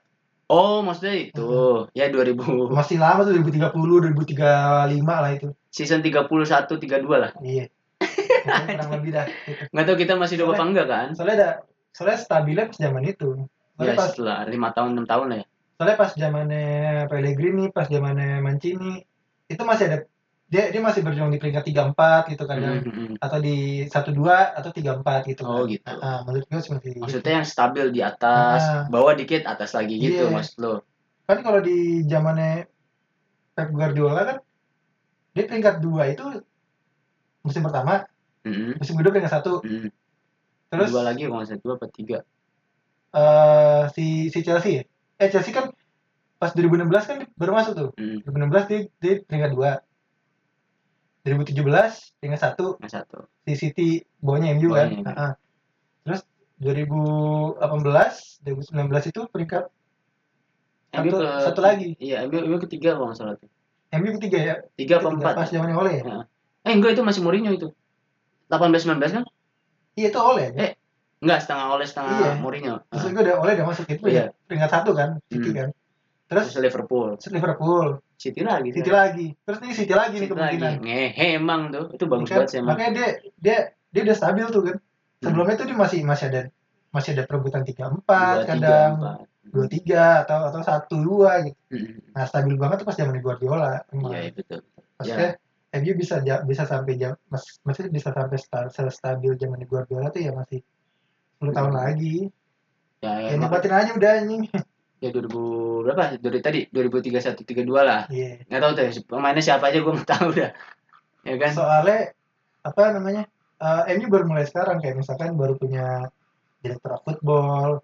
oh maksudnya itu ya 2000 Masih lama tuh 2030, 2035 lah itu. season 31 32 lah Iya. Pokoknya kurang lebih dah. Gitu. nggak tahu kita masih hidup apa enggak kan Soalnya ada soalnya stabilnya pas zaman itu. Soalnya ya pas setelah lima tahun enam tahun lah ya soalnya pas zamannya Pellegrini, pas zamannya Mancini itu masih ada dia dia masih berjuang di peringkat 34 gitu kadang Hmm, hmm, hmm. atau di 12 atau 34 gitu Oh, kan. gitu. Ah, menurut gue masih maksudnya yang stabil di atas Ah. bawah dikit atas lagi gitu Iya. maksud lo kan kalau di zamannya Pep Guardiola kan dia peringkat 2 itu musim pertama, Hmm, musim kedua peringkat satu. hmm. Terus dua lagi kalau dua apa tiga eh, si si Chelsea ya? Eh Chelsea kan pas 2016 kan baru masuk tuh. hmm. 2016 dia, dia peringkat 2. 2017 peringkat satu satu si City bawahnya MU kan. Ah, ah. Terus 2018, 2019 itu peringkat MU satu, ke satu lagi. iya MU, MU ketiga kalau nggak salah tuh MU ketiga ya. tiga apa Ketiga, empat Pas zamannya Ole ya. eh enggak itu masih Mourinho itu 18 19 kan Iya itu Ole. ya. Eh, enggak setengah oleh setengah Iya. Mourinho Terus gue udah Ole udah masuk itu Iya. ya. Peringkat satu kan, City Hmm. kan. Terus terus Liverpool Liverpool, City lagi City lagi. Terus nih City lagi nih City lagi kemungkinan. ngehe emang tuh itu bagus Kan, banget sih emang Makanya dia dia dia udah stabil tuh kan. Hmm. Sebelumnya tuh dia masih masih ada masih ada perebutan 3 4 Dua, tiga, kadang empat. 2 3 atau atau 1 2 gitu. Hmm, Nah, stabil banget tuh pas zaman Guardiola. Iya iya, betul Maksudnya MU bisa bisa sampai jam mas, maksudnya bisa sampai sta, stabil zaman Guardiola tuh ya masih 10 tahun Hmm. lagi. ya, Ya emang nikmatin aja udah anjing. [laughs] ya 2000 berapa dari tadi 2031 32 lah Iya. nggak tahu tuh pemainnya siapa aja gue nggak tahu [laughs] dah ya kan Soalnya apa namanya? eh, MU baru mulai sekarang kayak misalkan baru punya direktur football,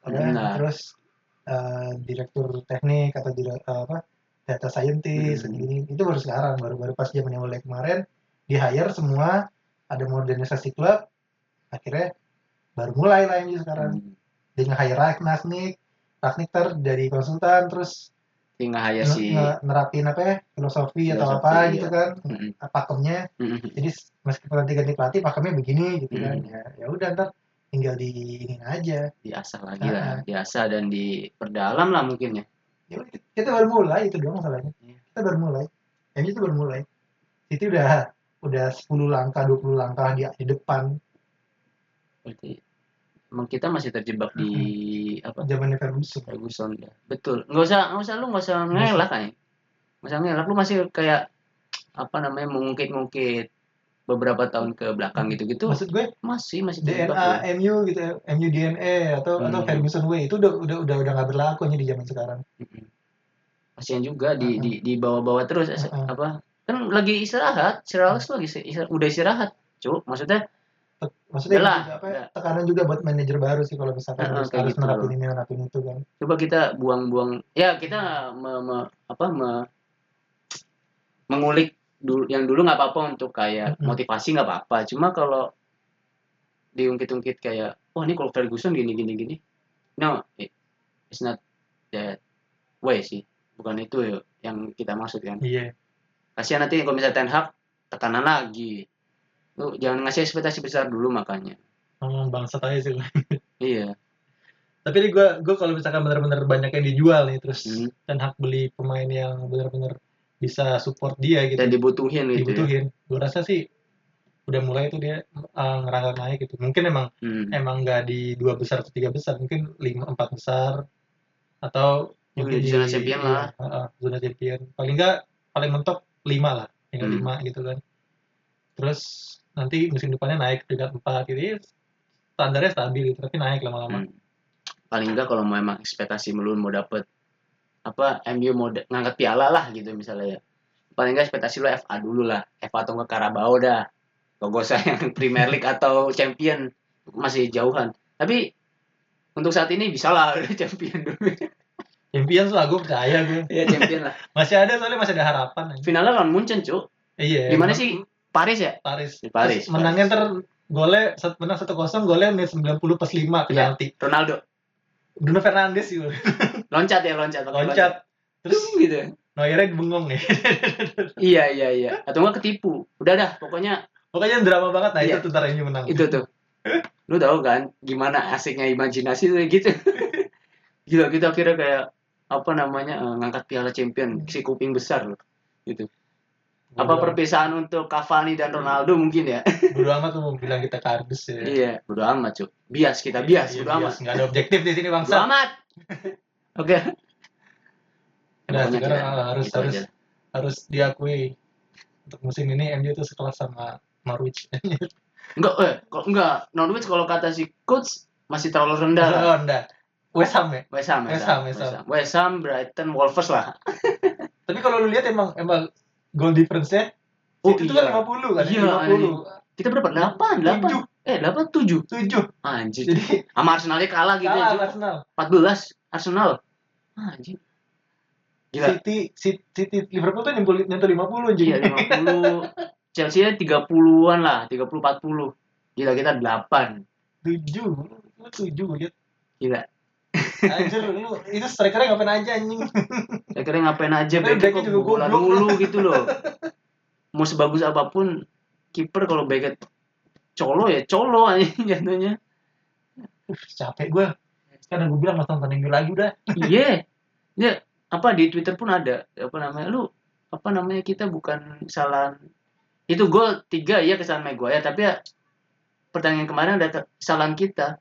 ada Benar. terus eh, direktur teknik atau dire- eh, apa data scientist Hmm. gini itu baru sekarang baru baru pas zamannya mulai kemarin di hire semua ada modernisasi klub akhirnya baru mulai lah MU sekarang Hmm. dia nge-hire Ragnik Ragnik ter dari konsultan terus tinggal hire si nerapin apa ya filosofi, atau Filosofi, apa iya. gitu kan Mm-mm. pakemnya Mm-mm. jadi meskipun nanti ganti pelatih pakemnya begini gitu kan Hmm. ya ya udah ntar tinggal diinin aja diasah lagi Ah. lah diasah dan diperdalam lah mungkin ya ya kita baru mulai itu doang masalahnya. Iya. kita baru mulai. MU itu baru mulai. Itu udah udah 10 langkah 20 langkah di, di depan. Berarti emang kita masih terjebak di apa? Zamannya Ferguson. Ferguson ya. Betul. Nggak usah nggak usah lu nggak usah ngelak kayak nggak usah ngelak. Lu masih kayak apa namanya mengungkit-ungkit beberapa tahun ke belakang gitu-gitu maksud gue masih masih terjebak DNA. MU gitu MU DNA atau atau Hmm. Ferguson way itu udah udah udah udah nggak berlaku nih di zaman sekarang Mm-mm. kasihan juga di Uh-uh. di di bawah-bawah terus Uh-uh. apa kan lagi istirahat Sir Alex tuh lagi istirahat, udah istirahat cuk maksudnya maksudnya Udah lah, juga apa ya, tekanan juga buat manajer baru sih kalau misalkan Uh-uh, harus, harus gitu. nerapin ini nerapin itu kan coba kita buang-buang ya kita me- me- apa me- mengulik dulu yang dulu nggak apa-apa untuk kayak motivasi nggak apa-apa. Cuma kalau diungkit-ungkit kayak wah ini kalau Ferguson gini gini gini. No it- it's not that way sih. Bukan itu yang kita maksud kan. Iya. Kasihan nanti kalau misalnya Ten Hag tekanan lagi. Lu jangan ngasih ekspektasi besar dulu makanya. Ngomong bangsat aja sih. [laughs] Iya. Tapi ini gue gue kalau misalkan benar-benar banyak yang dijual nih terus Hmm. dan hak beli pemain yang benar-benar bisa support dia gitu dan dibutuhin gitu ya. dibutuhin gue rasa sih udah mulai tuh dia uh, ngerangkak naik gitu mungkin emang Hmm. emang nggak di dua besar atau tiga besar mungkin lima empat besar atau Ya, mungkin di zona champion iya, lah. uh, uh, zona champion paling nggak paling mentok lima lah tinggal Hmm. lima gitu kan terus nanti musim depannya naik ke peringkat empat gitu ya, standarnya stabil gitu tapi naik lama-lama Hmm. paling enggak kalau mau emang ekspektasi melulu mau dapet apa MU mau ngangkat piala lah gitu misalnya ya paling enggak ekspektasi lo FA dulu lah FA atau enggak Carabao dah Gak usah [laughs] yang Premier League atau Champion masih jauhan tapi untuk saat ini bisa lah [laughs] Champion dulu Champions lah gue percaya gue. ya champion lah [laughs] Masih ada soalnya masih ada harapan. finalnya lawan Munchen cuk Iya. di mana emang sih Paris ya Paris. Di Paris. Terus menangnya ntar golnya menang 1-0 golnya menit 90 plus 5 Iya. penalti. Ronaldo Bruno Fernandes sih. Loncat ya loncat pakai Loncat. Terus? Terus gitu. Neuernya bengong nih. [laughs] iya iya iya. Atau enggak ketipu. Udah dah pokoknya Pokoknya drama banget. Nah Iya. itu tuh MU menang. itu tuh. [laughs] Lu tahu kan gimana asiknya imajinasi tuh gitu. [laughs] Gila kita akhirnya kayak apa namanya eh, ngangkat piala champion si kuping besar loh. Gitu. Apa Bodo- perpisahan untuk Cavani dan Ronaldo mungkin ya? Bodo amat tuh mau bilang kita kardus ya. iya bodo amat cuk. Bias kita bias Iya, bodo amat. Bias. Nggak ada objektif di sini bodo bangsa. amat oke Nah, Pokoknya sekarang kita- harus gitu harus aja. harus diakui untuk musim ini MU tuh sekelas sama Norwich. [laughs] enggak eh kalau enggak Norwich kalau kata si coach masih terlalu rendah. Oh, enggak. West Ham ya. West Ham, West Ham, West West Ham. West Ham, Brighton, Wolves lah. [laughs] Tapi kalau lu lihat emang emang goal difference-nya Oh, itu iya. kan 50 kan, Iya, 50. Kita berapa? 8, 8. Tujuh. Eh, 8 7. 7. Anjir. Jadi Sama Arsenal aja kalah gitu kalah ya. Arsenal. 14 Arsenal. Anjir. Gila. City, City, City Liverpool tuh nyentuh nyentuh 50 anjing. Iya 50. Chelsea nya 30-an lah, 30 40. Gila kita 8. 7. Lu 7 gue lihat. Gila. Anjir lu itu strikernya ngapain aja anjing. Saya kira ngapain aja backnya kok juga bola goblok. dulu gitu loh. Mau sebagus apa pun kiper kalau backnya colo ya colo aja jatuhnya. Uh, capek gue. Karena gue bilang nonton MU lagi udah. Iya. Ya, apa di Twitter pun ada. Apa namanya lu apa namanya kita bukan kesalahan. Itu gol tiga ya kesalahan Maguire. Tapi ya pertandingan kemarin ada kesalahan kita.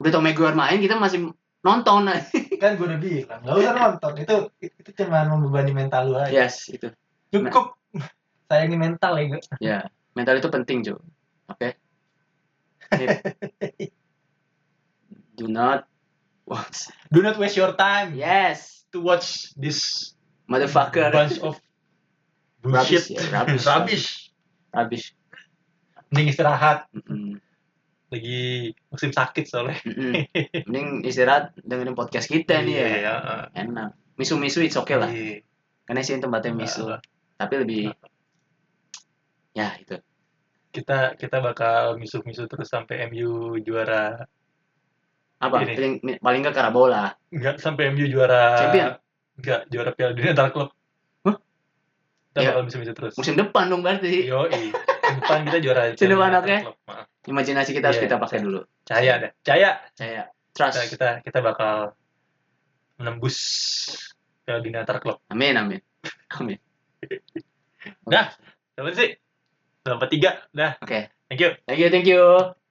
Udah tau Maguire main kita masih nonton. [laughs] Kan gue udah bilang, enggak usah nonton. Itu itu cuma membebani mental lu aja. yes itu. Cukup. Sayangi mental ya, gue. ya mental itu penting Jo. Oke? [laughs] Ini- do not Do not waste your time yes to watch this motherfucker bunch of Rubbish, bullshit. ya, rubbish. Rubbish. habis Mending istirahat. Mm-mm. Lagi musim sakit soalnya. Mm-mm. [laughs] mending istirahat dengerin podcast kita nih ya Iya, enak misu-misu it's okay lah Iya. karena sih tempatnya misu tapi lebih ya itu Kita kita bakal misu-misu terus sampai MU juara. Apa Ini. paling, paling nggak Karabau lah Enggak sampai MU juara. Champion? Enggak, juara Piala Dunia antar klub. Hah? Kita Ya. bakal misu-misu terus. musim depan dong berarti Yo, depan kita juara. [laughs] Musim depan, oke. Maaf. imajinasi kita harus Iya. kita pakai dulu Caya dah. Caya. Kita trust kita, kita bakal menembus Piala Dunia antar klub. amin amin [laughs] amin Dah, sampai sih. Sampai tiga. Dah. oke Thank you. thank you thank you